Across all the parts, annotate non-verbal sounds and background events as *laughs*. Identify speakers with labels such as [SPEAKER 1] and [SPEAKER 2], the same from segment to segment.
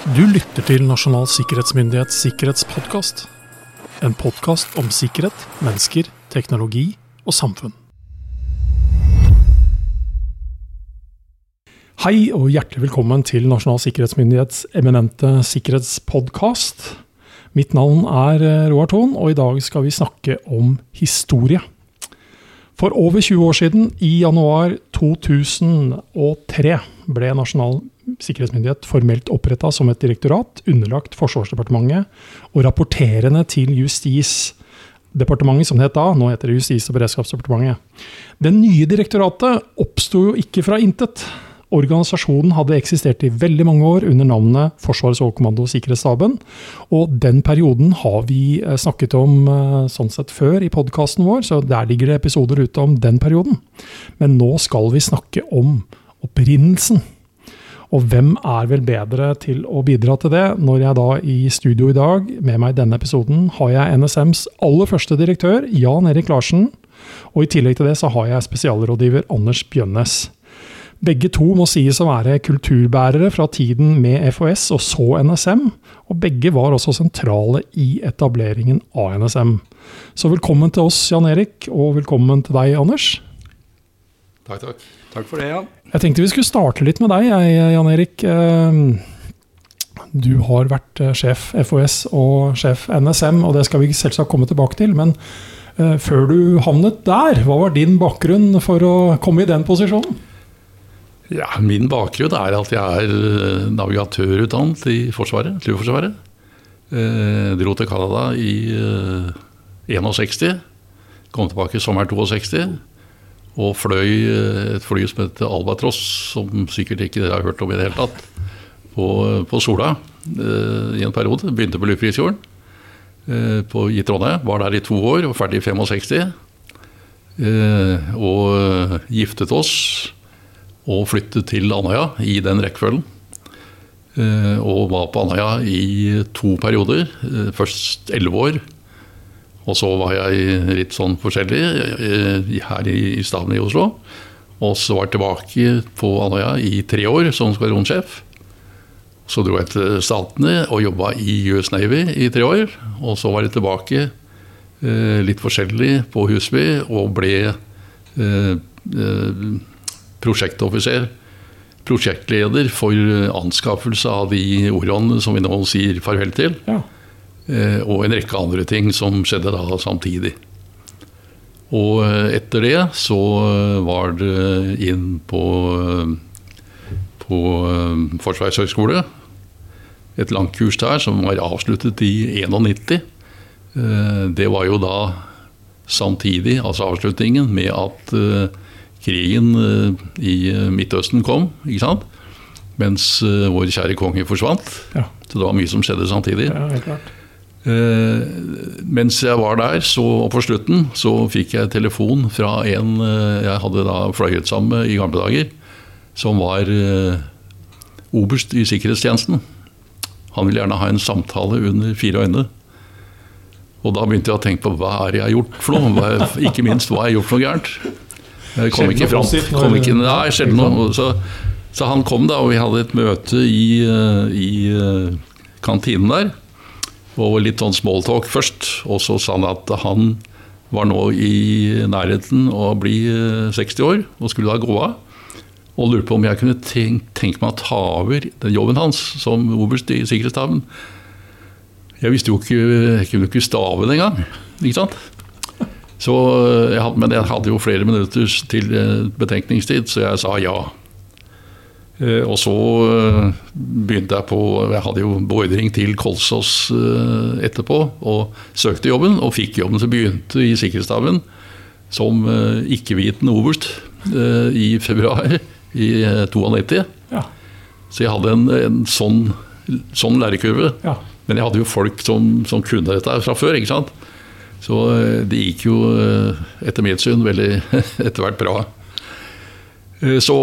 [SPEAKER 1] Du lytter til Nasjonal sikkerhetsmyndighets sikkerhetspodkast. En podkast om sikkerhet, mennesker, teknologi og samfunn. Hei og hjertelig velkommen til Nasjonal sikkerhetsmyndighets eminente sikkerhetspodkast. Mitt navn er eh, Roar Thon, og i dag skal vi snakke om historie. For over 20 år siden, i januar 2003, ble Nasjonal sikkerhetsmyndighet formelt oppretta som et direktorat underlagt Forsvarsdepartementet og rapporterende til Justisdepartementet, som det het da. Nå heter det Justis- og beredskapsdepartementet. Det nye direktoratet oppsto jo ikke fra intet. Organisasjonen hadde eksistert i veldig mange år under navnet Forsvarets overkommando og sikkerhetsstaben. Og den perioden har vi eh, snakket om eh, sånn sett før i podkasten vår, så der ligger det episoder ute om den perioden. Men nå skal vi snakke om opprinnelsen. Og hvem er vel bedre til å bidra til det, når jeg da i studio i dag, med meg i denne episoden, har jeg NSMs aller første direktør, Jan Erik Larsen. Og i tillegg til det så har jeg spesialrådgiver Anders Bjønnes. Begge to må sies å være kulturbærere fra tiden med FHS og så NSM, og begge var også sentrale i etableringen av NSM. Så velkommen til oss, Jan Erik, og velkommen til deg, Anders.
[SPEAKER 2] Takk, takk. Takk for det, Jan.
[SPEAKER 1] Jeg tenkte vi skulle starte litt med deg, Jan Erik. Du har vært eh, sjef FOS og sjef NSM, og det skal vi selvsagt komme tilbake til. Men eh, før du havnet der, hva var din bakgrunn for å komme i den posisjonen?
[SPEAKER 2] Ja, Min bakgrunn er at jeg er eh, navigatørutdannet i Forsvaret, Flyforsvaret. Eh, dro til Canada i eh, 61. Kom tilbake i sommeren 62. Og fløy et fly som heter Albatross, som sikkert ikke dere har hørt om i det hele tatt, på, på Sola eh, i en periode. Begynte på Lufrisfjorden eh, i Trondheim. Var der i to år og ferdig i 65. Eh, og giftet oss og flyttet til Andøya i den rekkefølgen. Og var på Andøya i to perioder. Først elleve år. Og så var jeg litt sånn forskjellig her i staben i Oslo. Og så var jeg tilbake på Andøya i tre år som skvadronsjef. Så dro jeg til Statene og jobba i US Navy i tre år. Og så var jeg tilbake litt forskjellig på Husby og ble prosjektoffiser, prosjektleder for anskaffelse av de ordene som vi nå sier farvel til. Ja. Og en rekke andre ting som skjedde da samtidig. Og etter det så var det inn på, på Forsvarets høgskole. Et langt kurs der som var avsluttet i 91. Det var jo da samtidig, altså avslutningen, med at krigen i Midtøsten kom. ikke sant? Mens vår kjære konge forsvant. Ja. Så det var mye som skjedde samtidig.
[SPEAKER 1] Ja, helt klart.
[SPEAKER 2] Eh, mens jeg var der, så på slutten, så fikk jeg telefon fra en jeg hadde da fløyet sammen med i gamle dager, som var eh, oberst i sikkerhetstjenesten. Han ville gjerne ha en samtale under fire øyne. Og da begynte jeg å tenke på hva er jeg har gjort for noe? Ikke minst hva har jeg gjort for noe gærent? Jeg kom ikke fram. Kom ikke, nei, skjedde noe. Så, så, han kom da, og vi hadde et møte i, i kantinen der. Og litt sånn smalltalk først. Og så sa han at han var nå i nærheten å bli 60 år og skulle da gå av. Og lurte på om jeg kunne tenke, tenke meg å ta over den jobben hans som oberst i sikkerhetsstaben. Jeg visste jo ikke Jeg kunne ikke staven engang. Ikke sant? Så jeg hadde, men jeg hadde jo flere minutter til betenkningstid, så jeg sa ja. Og så begynte jeg på Jeg hadde jo beordring til Kolsås etterpå og søkte jobben. Og fikk jobben, som begynte i sikkerhetsstaben som ikke-vitende oberst i februar i 92. Ja. Så jeg hadde en, en sånn, sånn lærekurve. Ja. Men jeg hadde jo folk som, som kunne dette fra før. ikke sant? Så det gikk jo etter mitt syn veldig *laughs* etter hvert bra. Så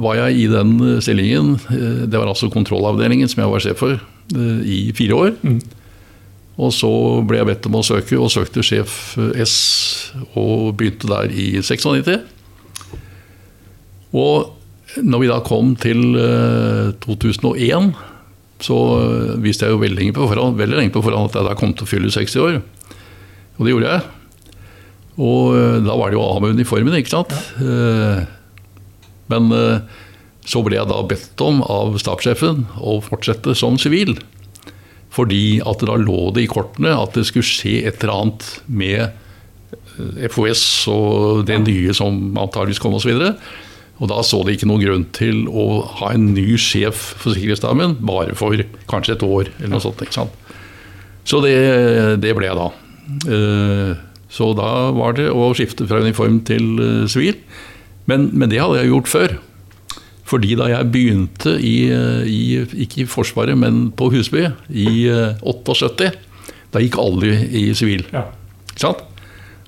[SPEAKER 2] var jeg i den stillingen, det var altså kontrollavdelingen som jeg var sjef for, i fire år. Mm. Og så ble jeg bedt om å søke, og søkte sjef S, og begynte der i 96. Og når vi da kom til 2001, så viste visste jeg jo veldig lenge på forhånd, veldig lenge på forhånd at jeg da kom til å fylle 60 år. Og det gjorde jeg. Og øh, da var det jo av med uniformen, ikke sant. Ja. Men øh, så ble jeg da bedt om av stabssjefen å fortsette som sivil. Fordi at da lå det i kortene at det skulle skje et eller annet med eh, FOS og det nye som antageligvis kom osv. Og da så de ikke noen grunn til å ha en ny sjef for sikkerhetsdamen bare for kanskje et år eller noe sånt. ikke sant? Så det, det ble jeg da. Eh, Så da var det å skifte fra uniform til eh, sivil. Men, men det hadde jeg gjort før. Fordi da jeg begynte i, eh, i ikke i Forsvaret, men på Husby i eh, 78, da gikk alle i sivil.
[SPEAKER 1] Ja.
[SPEAKER 2] Ikke sant?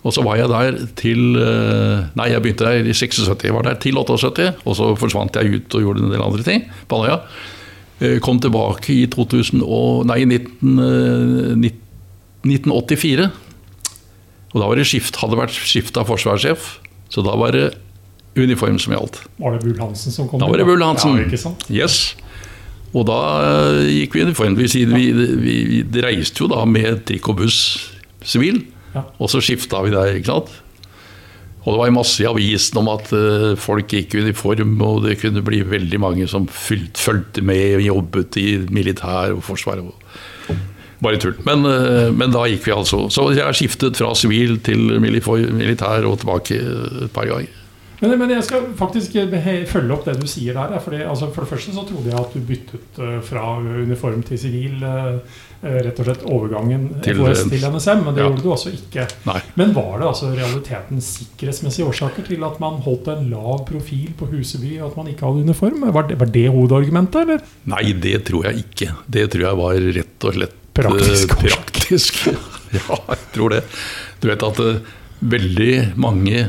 [SPEAKER 2] Og så var jeg der til eh, Nei, jeg begynte der i 76. Jeg var der til 78, og så forsvant jeg ut og gjorde en del andre ting på Andøya. Eh, Kom tilbake i 2000 og, nei, 19, eh, 1984. Og da var det skift, hadde vært skifta forsvarssjef, så da var det uniform som gjaldt.
[SPEAKER 1] Var det Bull Hansen som kom?
[SPEAKER 2] Da var det Bull Hansen.
[SPEAKER 1] Ja, ikke sant?
[SPEAKER 2] Yes. Og da eh, gikk vi i uniform. Vi, vi, vi, vi reiste jo da med trikk og buss sivil,
[SPEAKER 1] Ja.
[SPEAKER 2] og så skifta vi der, ikke sant. Og det var masse i avisen om at eh, folk gikk i uniform, og det kunne bli veldig mange som fulgte med og jobbet i militær og forsvar. Bare tull. Men, eh, men da gikk vi altså. Så jeg har skiftet fra sivil til militær og tilbake et par ganger.
[SPEAKER 1] Men, men jeg skal faktisk følge opp det du sier der. Fordi, altså, for det første så trodde jeg at du byttet eh, fra uniform til sivil. eh, rett og slett overgangen
[SPEAKER 2] Til,
[SPEAKER 1] FOS til NSM, men det
[SPEAKER 2] ja.
[SPEAKER 1] gjorde du altså ikke.
[SPEAKER 2] Nei.
[SPEAKER 1] Men var det altså realiteten sikkerhetsmessige årsaker til at man holdt en lav profil på Huseby, og at man ikke hadde uniform? Var det, var det hovedargumentet, eller?
[SPEAKER 2] Nei, det tror jeg ikke. Det tror jeg var rett og slett
[SPEAKER 1] Praktisk
[SPEAKER 2] eh, praktisk. *laughs* Ja, jeg tror det. Du vet at uh, veldig mange,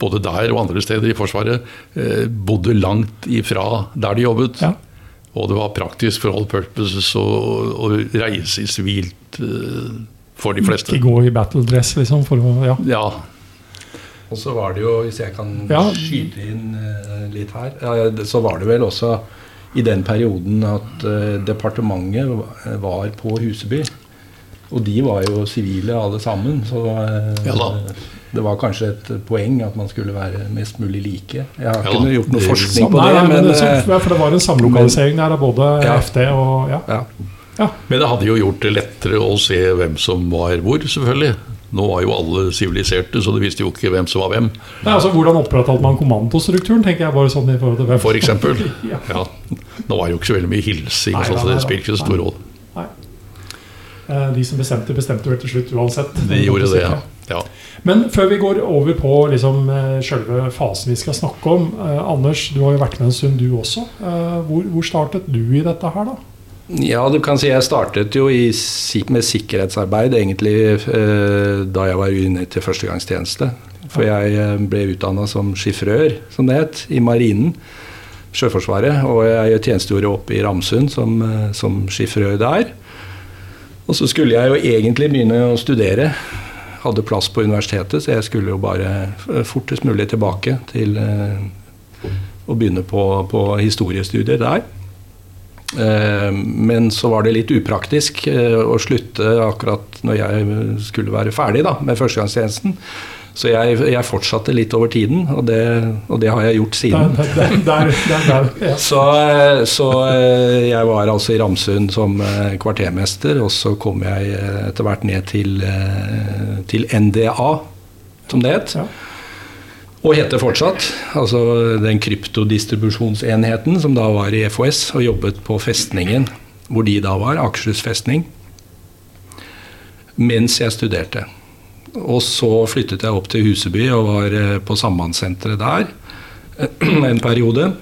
[SPEAKER 2] både der og andre steder i Forsvaret, uh, bodde langt ifra der de jobbet.
[SPEAKER 1] Ja.
[SPEAKER 2] Og det var praktisk for all purposes å, å reise i sivilt for de fleste.
[SPEAKER 1] Ikke gå i battle dress, liksom, for å Ja.
[SPEAKER 2] Ja,
[SPEAKER 3] Og så var det jo, hvis jeg kan
[SPEAKER 1] Ja.
[SPEAKER 3] skyte inn litt her, ja, så var det vel også i den perioden at eh, departementet var på Huseby. Og de var jo sivile alle sammen, så eh,
[SPEAKER 2] Ja
[SPEAKER 3] det var kanskje et poeng at man skulle være mest mulig like. Jeg har
[SPEAKER 2] Ja
[SPEAKER 3] ikke gjort noe forskning på det,
[SPEAKER 1] nei, men
[SPEAKER 3] men
[SPEAKER 1] det, så,
[SPEAKER 3] eh,
[SPEAKER 1] for det var en samlokalisering der av både
[SPEAKER 3] Ja.
[SPEAKER 1] FD og ja.
[SPEAKER 3] ja.
[SPEAKER 2] Men det hadde jo gjort det lettere å se hvem som var hvor, selvfølgelig. Nå var jo alle siviliserte, så de visste jo ikke hvem som var hvem,
[SPEAKER 1] Nei, altså, hvordan opprettholdt man kommandostrukturen, tenker jeg bare sånn i forhold til hvem
[SPEAKER 2] for eksempel. *laughs*
[SPEAKER 1] Ja.
[SPEAKER 2] Ja. Nå var det jo ikke så veldig mye hilsing,
[SPEAKER 1] Nei,
[SPEAKER 2] så
[SPEAKER 1] nei,
[SPEAKER 2] det spilte ikke så stor rolle.
[SPEAKER 1] Eh, De som bestemte, bestemte vel til slutt uansett.
[SPEAKER 2] De gjorde det, ja. ja.
[SPEAKER 1] Men før vi går over på liksom, eh, selve fasen vi skal snakke om eh, Anders, du har jo vært med en stund, du også. Eh, hvor, hvor startet du i dette her, da?
[SPEAKER 3] Ja, du kan si jeg startet jo i, med sikkerhetsarbeid egentlig eh, da jeg var inne til førstegangstjeneste. For jeg eh, ble utdanna som sjifrør, som det het, i Marinen. Sjøforsvaret. Og jeg tjenestegjorde oppe i Ramsund som, eh, som sjifrør der. Og så skulle jeg jo egentlig begynne å studere. Hadde plass på universitetet, så jeg skulle jo bare eh, fortest mulig tilbake til eh, å begynne på, på historiestudier der. Eh, Men så var det litt upraktisk eh, å slutte akkurat når jeg skulle være ferdig da, med førstegangstjenesten. Så jeg, jeg fortsatte litt over tiden, og det, og det har jeg gjort siden.
[SPEAKER 1] der, der, der, ja. *laughs*
[SPEAKER 3] Så, eh, så jeg var altså i Ramsund som kvartermester, og så kom jeg etter hvert ned til, til NDA, som det het.
[SPEAKER 1] Ja.
[SPEAKER 3] Og heter fortsatt. Altså den kryptodistribusjonsenheten som da var i FOS og jobbet på festningen hvor de da var, Akershus festning, mens jeg studerte. Og så flyttet jeg opp til Huseby og var eh, på Sambandssenteret der *clears throat* en periode.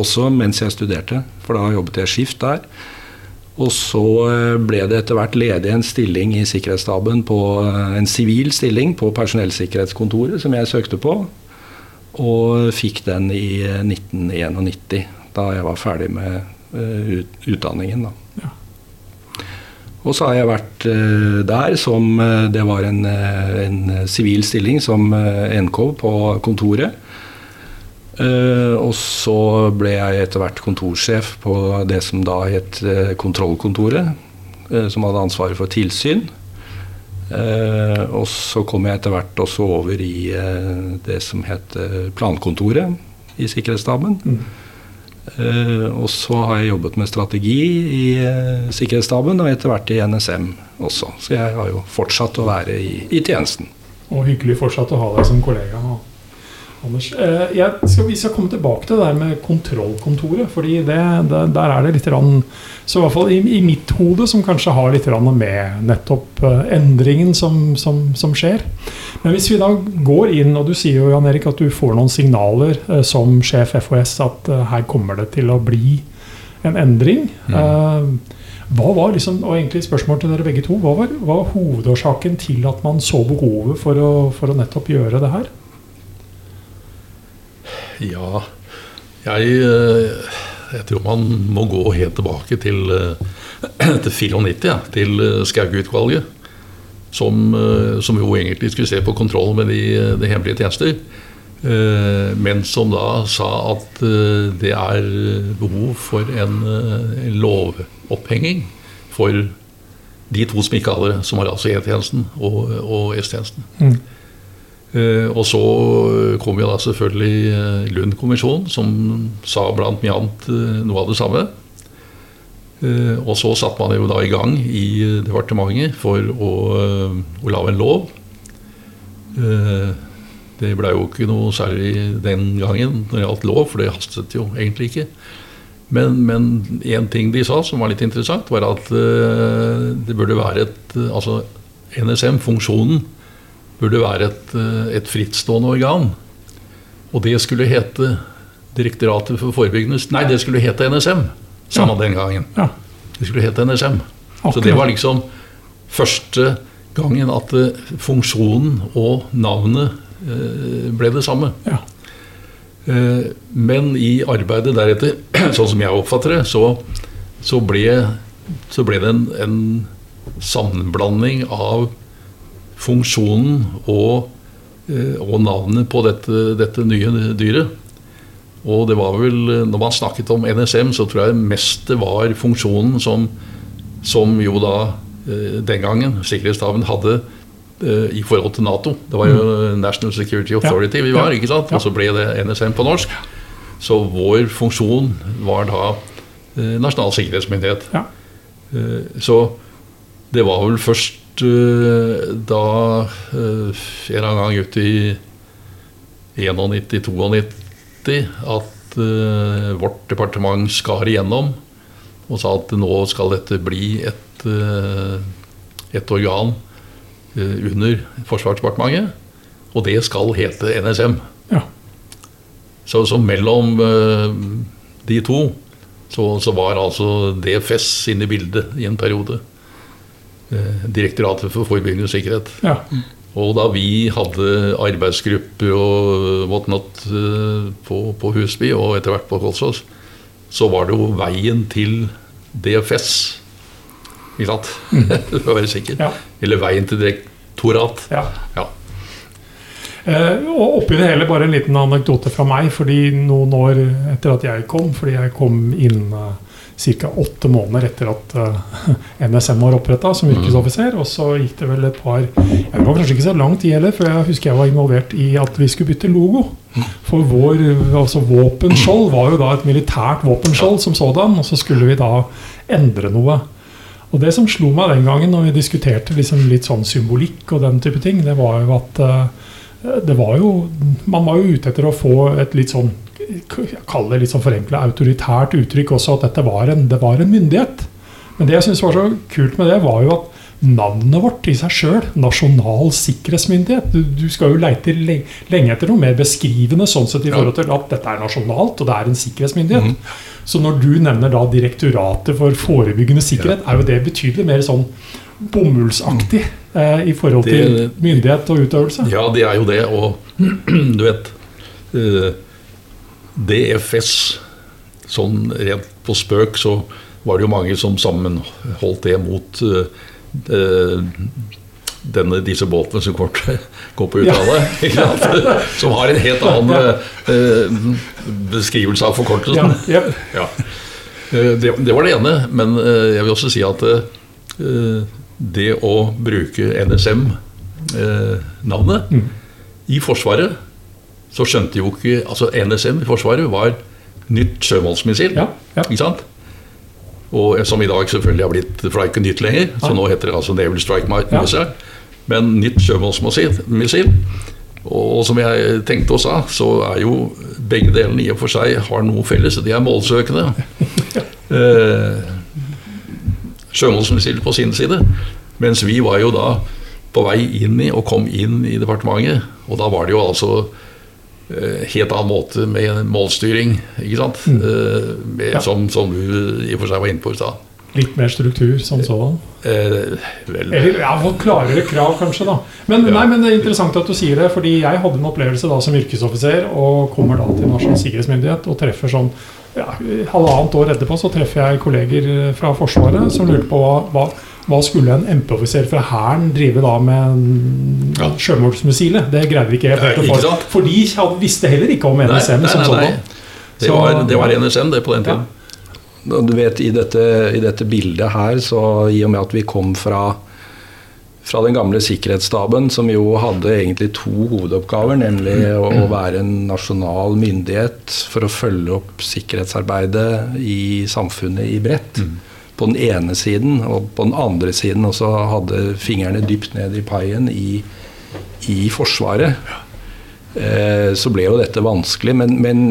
[SPEAKER 3] Også mens jeg studerte, for da jobbet jeg skift der. Og så eh, ble det etter hvert ledig en stilling i sikkerhetsstaben på eh, en sivil stilling på personellsikkerhetskontoret som jeg søkte på. Og fikk den i eh, 1991, da jeg var ferdig med eh, utdanningen. Da.
[SPEAKER 1] Ja.
[SPEAKER 3] Og så har jeg vært eh, der som eh, Det var en, en sivil stilling som NK på kontoret. Uh, og så ble jeg etter hvert kontorsjef på det som da het Kontrollkontoret, uh, som hadde ansvaret for tilsyn. Eh, og så kom jeg etter hvert også over i eh, det som het Plankontoret i Sikkerhetsstaben. Eh, og så har jeg jobbet med strategi i eh, Sikkerhetsstaben, og etter hvert i NSM også. Så jeg har jo fortsatt å være i, i tjenesten.
[SPEAKER 1] Og hyggelig fortsatt å ha deg som kollega. Anders. Eh, Jeg skal, vi skal komme tilbake til det der med kontrollkontoret. fordi det, det, der er det litt rann, Så i hvert fall i, i mitt hode, som kanskje har litt rann med nettopp eh, endringen som, som, som skjer. Men hvis vi da går inn, og du sier jo Jan Erik at du får noen signaler eh, som sjef FHS at her kommer det til å bli en endring. Eh, hva var liksom, og egentlig spørsmål til dere begge to, hva var, hva var hovedårsaken til at man så behovet for å, for å nettopp gjøre det her?
[SPEAKER 2] Ja, jeg, eh, jeg tror man må gå helt tilbake til, eh, *clears throat* til 94, ja, til eh, Skaug-utvalget. Som, som jo egentlig skulle se på kontroll med de, de hemmelige tjenester. Men som da sa at det er behov for en, en lovopphenging for de to som som var altså E-tjenesten og, og S-tjenesten.
[SPEAKER 1] Mm.
[SPEAKER 2] Eh, og så kom jo da selvfølgelig eh, Lund-kommisjonen, som sa blant mye annet eh, noe av det samme. Eh, og så satte man jo da i gang i eh, departementet for å, eh, å lage en lov. Eh, det ble jo ikke noe særlig den gangen når det gjaldt lov, for det hastet jo egentlig ikke. Men, én ting de sa som var litt interessant, var at eh, det burde være et eh, Altså NSM-funksjonen burde være et, eh, et frittstående organ. Og det skulle hete Direktoratet for forebyggende Nei, det skulle hete NSM. Samme den gangen.
[SPEAKER 1] Ja.
[SPEAKER 2] Det skulle hete NSM. Så det var liksom første gangen at eh, funksjonen og navnet eh, ble det samme.
[SPEAKER 1] Ja.
[SPEAKER 2] Men i arbeidet deretter, *clears throat* sånn som jeg oppfatter det, så, så, ble, så ble det en, en sammenblanding av funksjonen og, eh, og navnet på dette, dette nye dyret. Og det var vel, når man snakket om NSM, så tror jeg mest det var funksjonen som, som jo da eh, den gangen sikkerhetsstaben hadde eh, i forhold til Nato. Det var jo National Security Authority vi var, ikke sant? Og så ble det NSM på norsk. Så vår funksjon var da Nasjonal sikkerhetsmyndighet.
[SPEAKER 1] Ja.
[SPEAKER 2] Så det var vel først da eh, en eller annen gang ute i 91-92 at eh, vårt departement skar igjennom og sa at nå skal dette bli et, eh, et organ eh, under Forsvarsdepartementet, og det skal hete NSM.
[SPEAKER 1] Ja.
[SPEAKER 2] Så, så mellom eh, de to så, så var altså DFS inne i bildet i en periode. Eh, Direktoratet for forebyggende sikkerhet.
[SPEAKER 1] ja.
[SPEAKER 2] Og da vi hadde arbeidsgrupper og whatnot eh, på, på Husby og etter hvert på Kolsås, så var det jo veien til DFS. Ikke sant? *laughs* For å være sikker.
[SPEAKER 1] Ja.
[SPEAKER 2] Eller veien til direktorat.
[SPEAKER 1] ja.
[SPEAKER 2] Ja.
[SPEAKER 1] Eh, og oppi det hele bare en liten anekdote fra meg. fordi Noen år etter at jeg kom, fordi jeg kom inn uh, ca. åtte måneder etter at eh, NSM var oppretta som yrkesoffiser. Og så gikk det vel et par Det var kanskje ikke så lang tid heller, for jeg husker jeg var involvert i at vi skulle bytte logo. For vår altså våpenskjold var jo da et militært våpenskjold som sådan, og så skulle vi da endre noe. Og det som slo meg den gangen når vi diskuterte liksom litt sånn symbolikk og den type ting, det var jo at eh, det var jo, Man var jo ute etter å få et litt sånn Kall det litt sånn forenkla autoritært uttrykk også, at dette var en, det var en myndighet. Men det jeg syns var så kult med det, var jo at navnet vårt i seg sjøl, Nasjonal sikkerhetsmyndighet Du, du skal jo leite lenge etter noe mer beskrivende sånn sett i forhold til at dette er nasjonalt, og det er en sikkerhetsmyndighet. Så når du nevner da Direktoratet for forebyggende sikkerhet, er jo det betydelig mer sånn bomullsaktig eh, i forhold til myndighet og utøvelse.
[SPEAKER 2] Ja, det er jo det. Og *clears throat* du vet eh, DFS Sånn rent på spøk så var det jo mange som sammenholdt det mot uh, denne, disse båtene som går, går på uttale. Ja. *laughs* som har en helt annen uh, beskrivelse av forkortelsen.
[SPEAKER 1] Ja,
[SPEAKER 2] ja. Det, det, var det ene. Men jeg vil også si at uh, det å bruke NSM-navnet mm. i Forsvaret Så skjønte jo ikke Altså NSM i Forsvaret var nytt sjømålsmissil. Ja, ja. ikke sant? Og som i dag selvfølgelig har blitt For det er ikke nytt lenger, så nå heter det altså Naval Strike Missile. Men nytt sjømålsmissil. Og som jeg tenkte og sa, så er jo begge delene i og for seg har noe felles. De er målsøkende. *laughs* eh, på sin side. Mens vi var jo da på vei inn i og kom inn i departementet. Og da var det jo altså helt annen måte med målstyring, ikke sant? Mm. Eh, med, ja. som, som, du i og for seg var inne på i stad.
[SPEAKER 1] Litt mer struktur som sådan?
[SPEAKER 2] Eh, vel
[SPEAKER 1] Eller ja, klarere krav, kanskje. da men, ja. nei, men det er interessant at du sier det, fordi jeg hadde en opplevelse da som yrkesoffiser og kommer da til Nasjonal sikkerhetsmyndighet og treffer sånn ja, Halvannet år etterpå så treffer jeg kolleger fra Forsvaret som lurte på hva, hva, hva skulle en MP-offiser fra Hæren drive da med ja. sjømålsmissilet. Det greide vi ikke helt.
[SPEAKER 2] Nei, ikke
[SPEAKER 1] for de visste heller ikke om NSM nei, nei, som sånn.
[SPEAKER 2] Det var, det var NSM det på den tiden.
[SPEAKER 3] Du vet, i dette, i dette, bildet her, så i og med at vi kom fra, fra den gamle sikkerhetsstaben, som jo hadde egentlig to hovedoppgaver, nemlig å, å, være en nasjonal myndighet for å følge opp sikkerhetsarbeidet i samfunnet i bredt. Mm. På den ene siden, og på den andre siden også hadde fingrene dypt ned i paien i, i Forsvaret. Eh, så ble jo dette vanskelig. men, men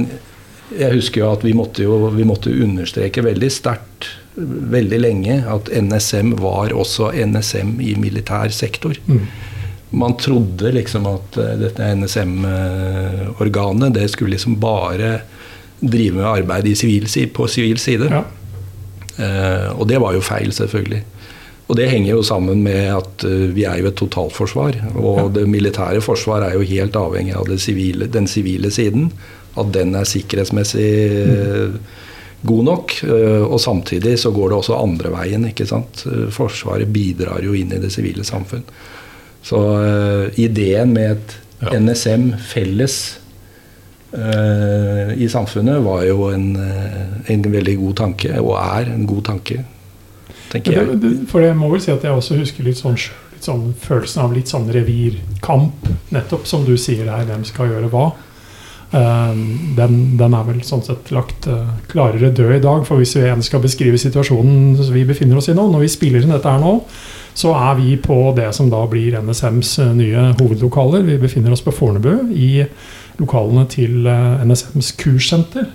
[SPEAKER 3] jeg husker jo at vi måtte, jo, vi måtte understreke veldig sterkt veldig lenge at NSM var også NSM i militær sektor. Mm. Man trodde liksom at uh, dette NSM-organet det skulle liksom bare drive med arbeid civil, på sivil side. Ja. Uh, og det var jo feil, selvfølgelig. Og det henger jo sammen med at uh, vi er jo et totalforsvar. Og det militære forsvar er jo helt avhengig av civile, den sivile siden at den er sikkerhetsmessig mm. god nok. Eh, og samtidig så går det også andre veien. ikke sant? Eh, Forsvaret bidrar jo inn i det sivile samfunn. Så ideen med et. NSM felles i samfunnet var jo en, en, veldig god tanke, og er en god tanke, tenker jeg.
[SPEAKER 1] For jeg må vel si at jeg også husker litt sånn, litt sånn følelsen av litt sånn revirkamp, nettopp som du sier her, hvem skal gjøre hva. Eh, den, den, er vel sånn sett lagt klarere død i dag. For hvis vi igjen skal beskrive situasjonen vi befinner oss i nå, når vi spiller inn dette her nå, så er vi på det som da blir NSMs nye hovedlokaler. Vi befinner oss på Fornebu, i lokalene til NSMs kurssenter.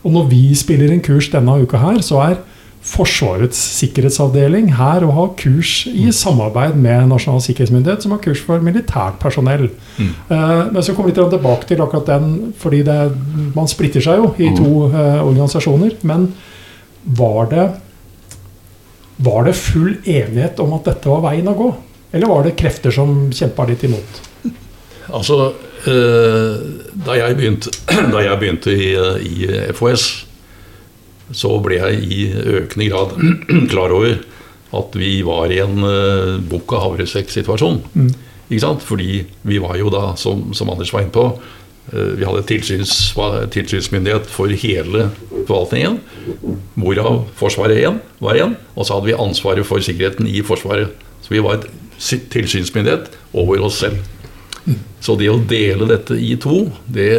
[SPEAKER 1] Og når vi spiller inn kurs denne uka her, så er Forsvarets sikkerhetsavdeling her og har kurs i mm. samarbeid med Nasjonal sikkerhetsmyndighet, som har kurs for militært personell. Mm. Uh, men så kommer vi tilbake til akkurat den, fordi det, man splitter seg jo i mm. to uh, organisasjoner. Men var det, var det full enighet om at dette var veien å gå? Eller var det krefter som kjempa litt imot?
[SPEAKER 2] Altså, da jeg begynte, *clears throat* da jeg begynte i, i FOS så ble jeg i økende grad *clears throat* klar over at vi var i en uh, bukk av havresekk-situasjon. Mm. Ikke sant? Fordi vi var jo da, som, som Anders var inne på, uh, vi hadde tilsyns, tilsynsmyndighet for hele forvaltningen. Hvorav Forsvaret igjen var igjen. Og så hadde vi ansvaret for sikkerheten i Forsvaret. Så vi var et tilsynsmyndighet over oss selv. Så det å dele dette i to, det,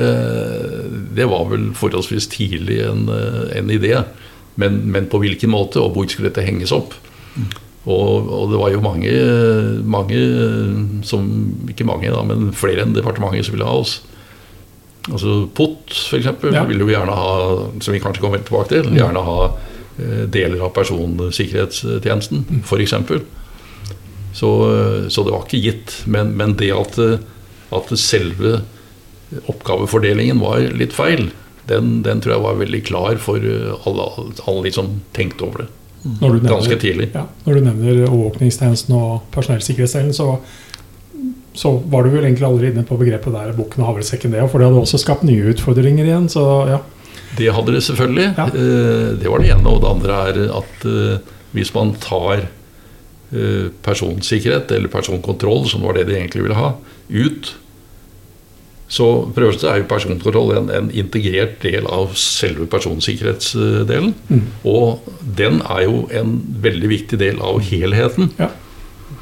[SPEAKER 2] det var vel forholdsvis tidlig en, en idé. Men, men, på hvilken måte, og hvor skulle dette henges opp? Og, og det var jo mange, mange som Ikke mange, da, men flere enn departementet som ville ha oss. Altså POT, f.eks., ja. ville jo gjerne ha, som vi kanskje kommer tilbake til, gjerne ha eh, deler av personsikkerhetstjenesten, f.eks. Så, så det var ikke gitt. Men, men det at, at, selve oppgavefordelingen var litt feil, den, den, tror jeg var veldig klar for alle, alle de som tenkte over det. Nevner, Ganske tidlig.
[SPEAKER 1] Ja, når du nevner overvåkningstjenesten og personellsikkerhetsdelen, så, så var du vel egentlig allerede inne på begrepet der bukken og havresekken, det. For det hadde også skapt nye utfordringer igjen. så ja.
[SPEAKER 2] Det hadde det selvfølgelig. Ja. Eh, det var det ene. Og det andre er at eh, hvis man tar eh, personsikkerhet, eller personkontroll, som var det de egentlig ville ha, ut. Så for det første er jo personkontroll en, en integrert del av selve personsikkerhetsdelen.
[SPEAKER 1] Mm.
[SPEAKER 2] Og den er jo en veldig viktig del av helheten.
[SPEAKER 1] Ja.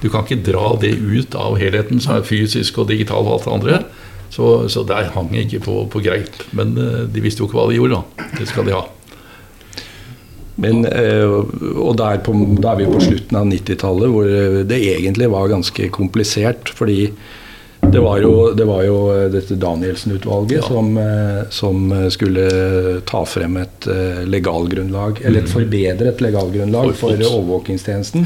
[SPEAKER 2] Du kan ikke dra det ut av helheten, som er fysisk og digital og alt det andre. Så, så der hang jeg ikke på, på greip. Men eh, de visste jo ikke hva de gjorde, da. Det skal de ha.
[SPEAKER 3] Men, eh, og der, på, da er vi på slutten av 90-tallet, hvor det egentlig var ganske komplisert. Fordi det var jo, det var jo dette Danielsen-utvalget
[SPEAKER 2] Ja.
[SPEAKER 3] som, eh, som skulle ta frem et eh, legalgrunnlag, eller et forbedret legalgrunnlag for
[SPEAKER 2] For-
[SPEAKER 3] Ja.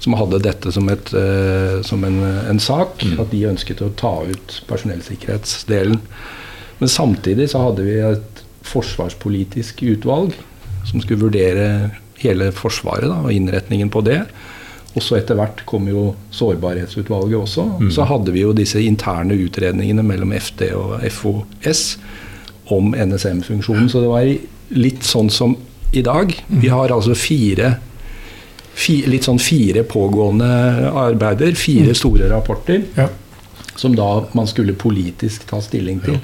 [SPEAKER 3] Som hadde dette som, et, eh, som en, en sak,
[SPEAKER 2] Mm.
[SPEAKER 3] at de ønsket å ta ut personellsikkerhetsdelen. Men samtidig så hadde vi et forsvarspolitisk utvalg som skulle vurdere hele Forsvaret da, og innretningen på det. Og så etter hvert kom jo Sårbarhetsutvalget også.
[SPEAKER 2] Mm.
[SPEAKER 3] Så hadde vi jo disse interne utredningene mellom FD og FOS om NSM-funksjonen. Så det var litt sånn som i dag. Vi har altså fire, fi, litt sånn fire pågående arbeider, fire store rapporter,
[SPEAKER 1] Ja.
[SPEAKER 3] som da man skulle politisk ta stilling til.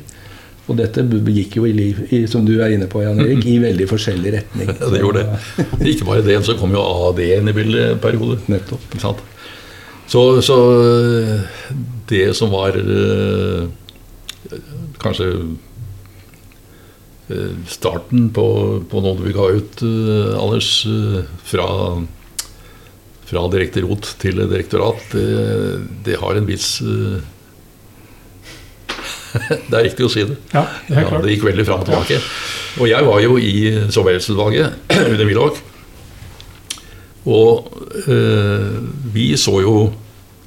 [SPEAKER 3] Og dette gikk jo, i, i, som du er inne på, Jan Erik, i veldig forskjellig retning. *laughs*
[SPEAKER 2] Ja, det gjorde det. Ikke bare det, så kom jo AD inn i bildet en periode.
[SPEAKER 3] Nettopp.
[SPEAKER 2] Så, så det som var eh, kanskje eh, starten på, på noe vi ga ut, eh, Anders, fra, fra direkte rot til direktorat, det, det har en viss *laughs* Det er riktig å si det.
[SPEAKER 1] ja, det er
[SPEAKER 2] Ja, det gikk veldig fram og tilbake. Og jeg var jo i Sårbarhetsutvalget *clears throat* under Willoch. Og eh, vi så jo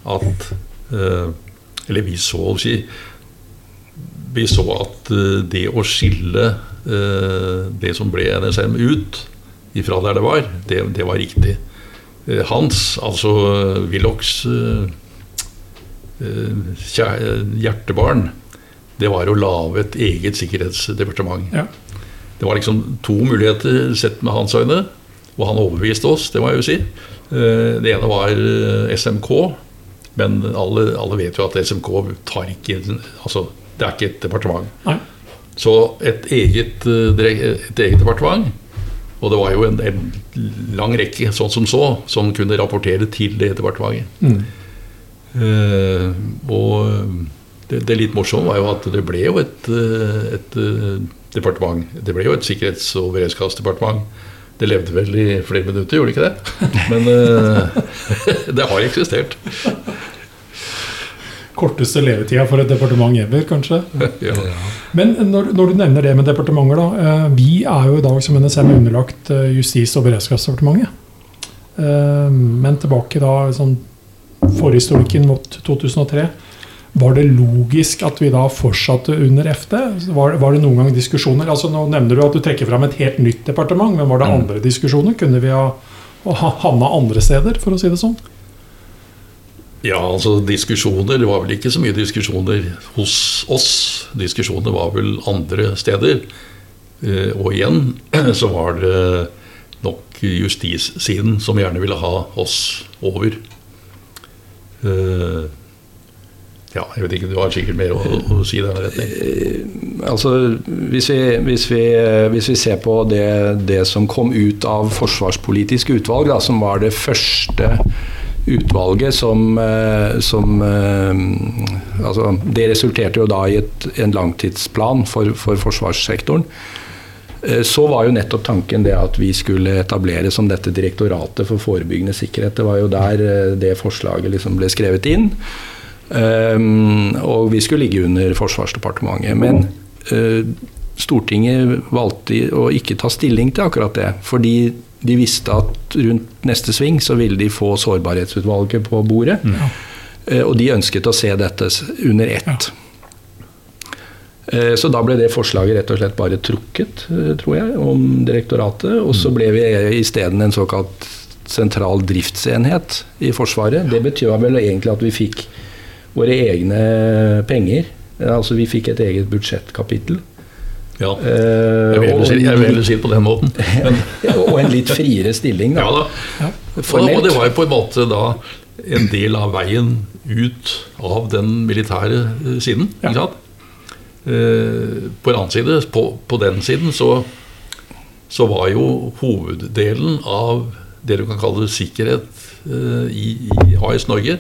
[SPEAKER 2] at eh, Eller vi så å si Vi så at eh, det å skille eh, det som ble NSM ut ifra der det var, det, det var riktig. Hans, altså Willochs hjertebarn, det var å lage et eget sikkerhetsdepartement.
[SPEAKER 1] Ja.
[SPEAKER 2] Det var liksom to muligheter sett med hans øyne, og han overbeviste oss, det må jeg jo si. Eh, Det ene var eh, SMK, men alle, alle vet jo at SMK tar ikke Altså, det er ikke et departement.
[SPEAKER 1] Nei.
[SPEAKER 2] Så et eget, eh, et eget departement, og det var jo en, en lang rekke, sånn som så, som kunne rapportere til det departementet.
[SPEAKER 1] Mm.
[SPEAKER 2] Eh, og det, det litt morsomme var jo at det ble jo et, eh, et eh, departement. Det ble jo et sikkerhets- og beredskapsdepartement. Det levde vel i flere minutter, gjorde det ikke det? Men eh, *laughs* det har eksistert.
[SPEAKER 1] Korteste levetida for et departement ever, kanskje. *laughs*
[SPEAKER 2] Ja.
[SPEAKER 1] Men når, når du nevner det med departementer, da. Vi er jo i dag som NSM underlagt Justis- og beredskapsdepartementet. Men tilbake da sånn forhistorikken mot 2003. Var det logisk at vi da fortsatte under FD? Var, var det noen gang diskusjoner? Altså Nå nevner du at du trekker fram et helt nytt departement, men var det
[SPEAKER 2] Mm.
[SPEAKER 1] andre diskusjoner? Kunne vi ha, ha havna andre steder, for å si det sånn?
[SPEAKER 2] ja, altså diskusjoner Det var vel ikke så mye diskusjoner hos oss. Diskusjoner var vel andre steder. Eh, Og igjen *clears throat* så var det nok justissiden som gjerne ville ha oss over. Eh, Ja, jeg vet ikke, du har sikkert mer å, å si i denne retning.
[SPEAKER 3] Altså, hvis vi, hvis vi, hvis vi ser på det, det som kom ut av Forsvarspolitisk utvalg, da, som var det første utvalget som, eh, som eh, altså, Det resulterte jo da i et, en langtidsplan for, for forsvarssektoren. Eh, Så var jo nettopp tanken det at vi skulle etablere som dette direktoratet for forebyggende sikkerhet. Det var jo der eh, det forslaget liksom ble skrevet inn. Um, og vi skulle ligge under Forsvarsdepartementet. Men uh, Stortinget valgte å ikke ta stilling til akkurat det. Fordi de visste at rundt neste sving så ville de få Sårbarhetsutvalget på bordet. Uh, og de ønsket å se dette under ett. Ja. Så da ble det forslaget rett og slett bare trukket, tror jeg, om direktoratet. Og så ble vi isteden en såkalt sentral driftsenhet i Forsvaret. Det betyr vel egentlig at vi fikk våre egne penger. Altså vi fikk et eget budsjettkapittel.
[SPEAKER 2] Ja,
[SPEAKER 3] Eh,
[SPEAKER 2] jeg vil heller si, jeg vil heller si det på den måten. *laughs* Men,
[SPEAKER 3] og en litt friere stilling, da.
[SPEAKER 2] ja da. Og, det var jo på en måte da en del av veien ut av den militære eh, siden.
[SPEAKER 1] Ja.
[SPEAKER 2] ikke sant? Eh, På en annen side, på, på den siden, så, så var jo hoveddelen av det du kan kalle sikkerhet i, i AS Norge,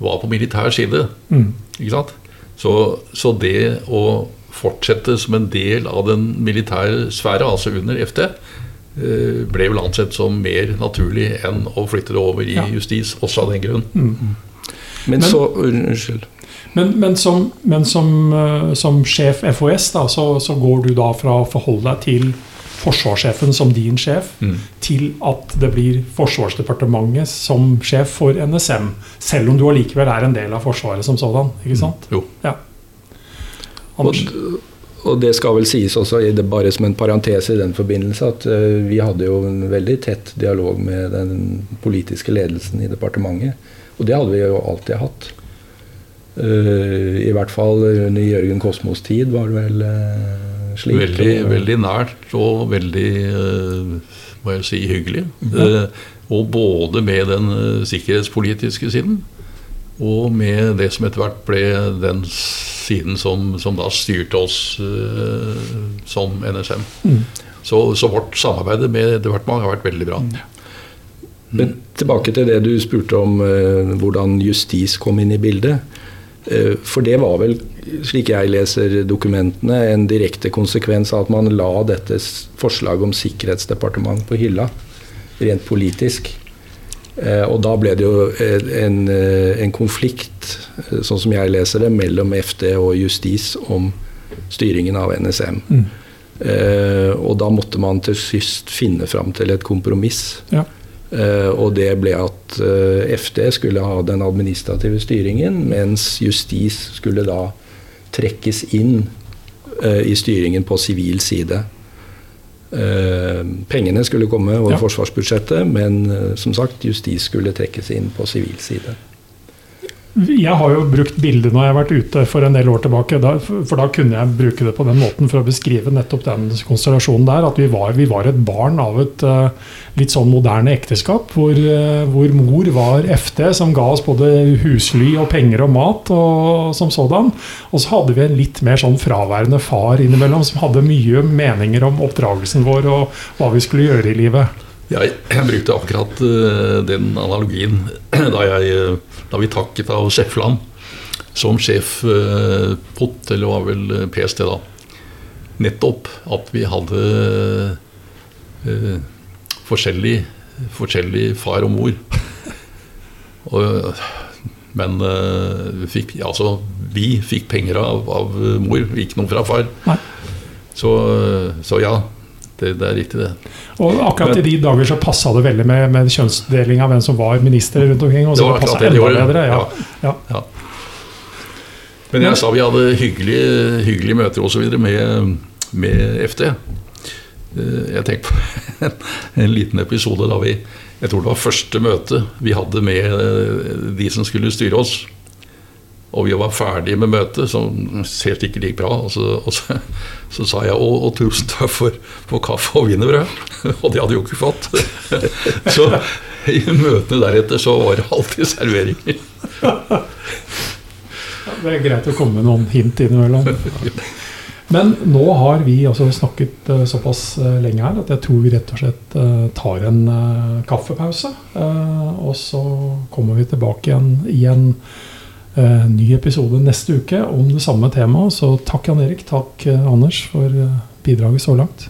[SPEAKER 2] var på militær side.
[SPEAKER 1] Mm.
[SPEAKER 2] Ikke sant? Så, så det å fortsette som en del av den militære sfære, altså under FT, eh, ble vel ansett som mer naturlig enn å flytte det over i
[SPEAKER 1] Ja.
[SPEAKER 2] justis, også av den grunn.
[SPEAKER 3] Men,
[SPEAKER 1] Men-
[SPEAKER 3] så Unnskyld.
[SPEAKER 1] Men, men, som, men som, eh, som sjef FOS da, så, så går du da fra å forholde deg til forsvarssjefen som din sjef,
[SPEAKER 2] Mm.
[SPEAKER 1] til at det blir Forsvarsdepartementet som sjef for NSM. Selv om du allikevel er en del av Forsvaret som sådan. ikke sant?
[SPEAKER 2] Jo.
[SPEAKER 1] Ja.
[SPEAKER 3] Og,
[SPEAKER 1] Anders?
[SPEAKER 3] og det skal vel sies også, bare som en parentes i den forbindelse, at eh, vi hadde jo en veldig tett dialog med den politiske ledelsen i departementet. Og det hadde vi jo alltid hatt. Eh, I hvert fall under Jørgen Kosmos tid var det vel eh, slik.
[SPEAKER 2] Veldig,
[SPEAKER 3] og-
[SPEAKER 2] veldig nært og veldig eh, må jeg si, hyggelig. Ja. og både med den eh, sikkerhetspolitiske siden og med det som etter hvert ble den siden som, som da styrte oss eh, som NSM.
[SPEAKER 1] Mm.
[SPEAKER 2] Så, så vårt samarbeid med departementet har vært veldig bra.
[SPEAKER 3] Men tilbake til det du spurte om eh, hvordan justis kom inn i bildet. Eh, for det var vel, slik jeg leser dokumentene, en direkte konsekvens av at man la dette forslaget om sikkerhetsdepartement på hylla, rent politisk. Eh, og da ble det jo eh, en, en konflikt, sånn som jeg leser det, mellom FD og justis om styringen av NSM.
[SPEAKER 1] Mm.
[SPEAKER 3] Og da måtte man til sist finne fram til et kompromiss.
[SPEAKER 1] Ja.
[SPEAKER 3] Og det ble at eh, FD skulle ha den administrative styringen, mens justis skulle da trekkes inn eh, i styringen på sivil side. Eh, pengene skulle komme over
[SPEAKER 1] Ja.
[SPEAKER 3] forsvarsbudsjettet, men som sagt, justis skulle trekkes inn på sivil side.
[SPEAKER 1] Jeg har jo brukt bildet når jeg har vært ute for en del år tilbake. For da kunne jeg bruke det på den måten for å beskrive nettopp den konstellasjonen der. At vi var, vi var et barn av et uh, litt sånn moderne ekteskap. Hvor, uh, hvor mor var FD, som ga oss både husly og penger og mat og som sådan. Og så hadde vi en litt mer sånn fraværende far innimellom, som hadde mye meninger om oppdragelsen vår og hva vi skulle gjøre i livet.
[SPEAKER 2] Jeg, jeg brukte akkurat eh, den analogien *clears throat* da, jeg, eh, da vi takket av Sefland som sjef uh, POT, eller var vel eh, PST da. Nettopp at vi hadde eh, forskjellig, forskjellig far og mor. *laughs* Og, men eh, vi fikk, altså, vi fikk penger av, av mor, ikke noe fra far. Så, så ja, det, det er riktig, det.
[SPEAKER 1] Og akkurat i de dager så passa det veldig med, med kjønnsdeling av hvem som var minister rundt omkring. Og så det
[SPEAKER 2] det de
[SPEAKER 1] enda bedre. Ja.
[SPEAKER 2] Ja.
[SPEAKER 1] Ja.
[SPEAKER 2] Men jeg sa vi hadde hyggelige, hyggelige møter osv. Med, med FD. Eh, Jeg tenker på *laughs* en, en liten episode da vi Jeg tror det var første møte vi hadde med eh, de som skulle styre oss. Og vi var ferdige med møtet, som helt ikke gikk bra. Og så, og så, så sa jeg og, og tusen takk for, for kaffe og wienerbrød. *laughs* Og det hadde jo ikke fått. *laughs* Så i møtene deretter så var det alltid serveringer.
[SPEAKER 1] Det er greit å komme med noen hint innimellom. Men nå har vi altså snakket eh, såpass eh, lenge her at jeg tror vi rett og slett eh, tar en kaffepause. Og så kommer vi tilbake igjen i eh, ny episode neste uke om det samme temaet. Så takk Jan Erik, takk eh, Anders for eh, bidraget så langt.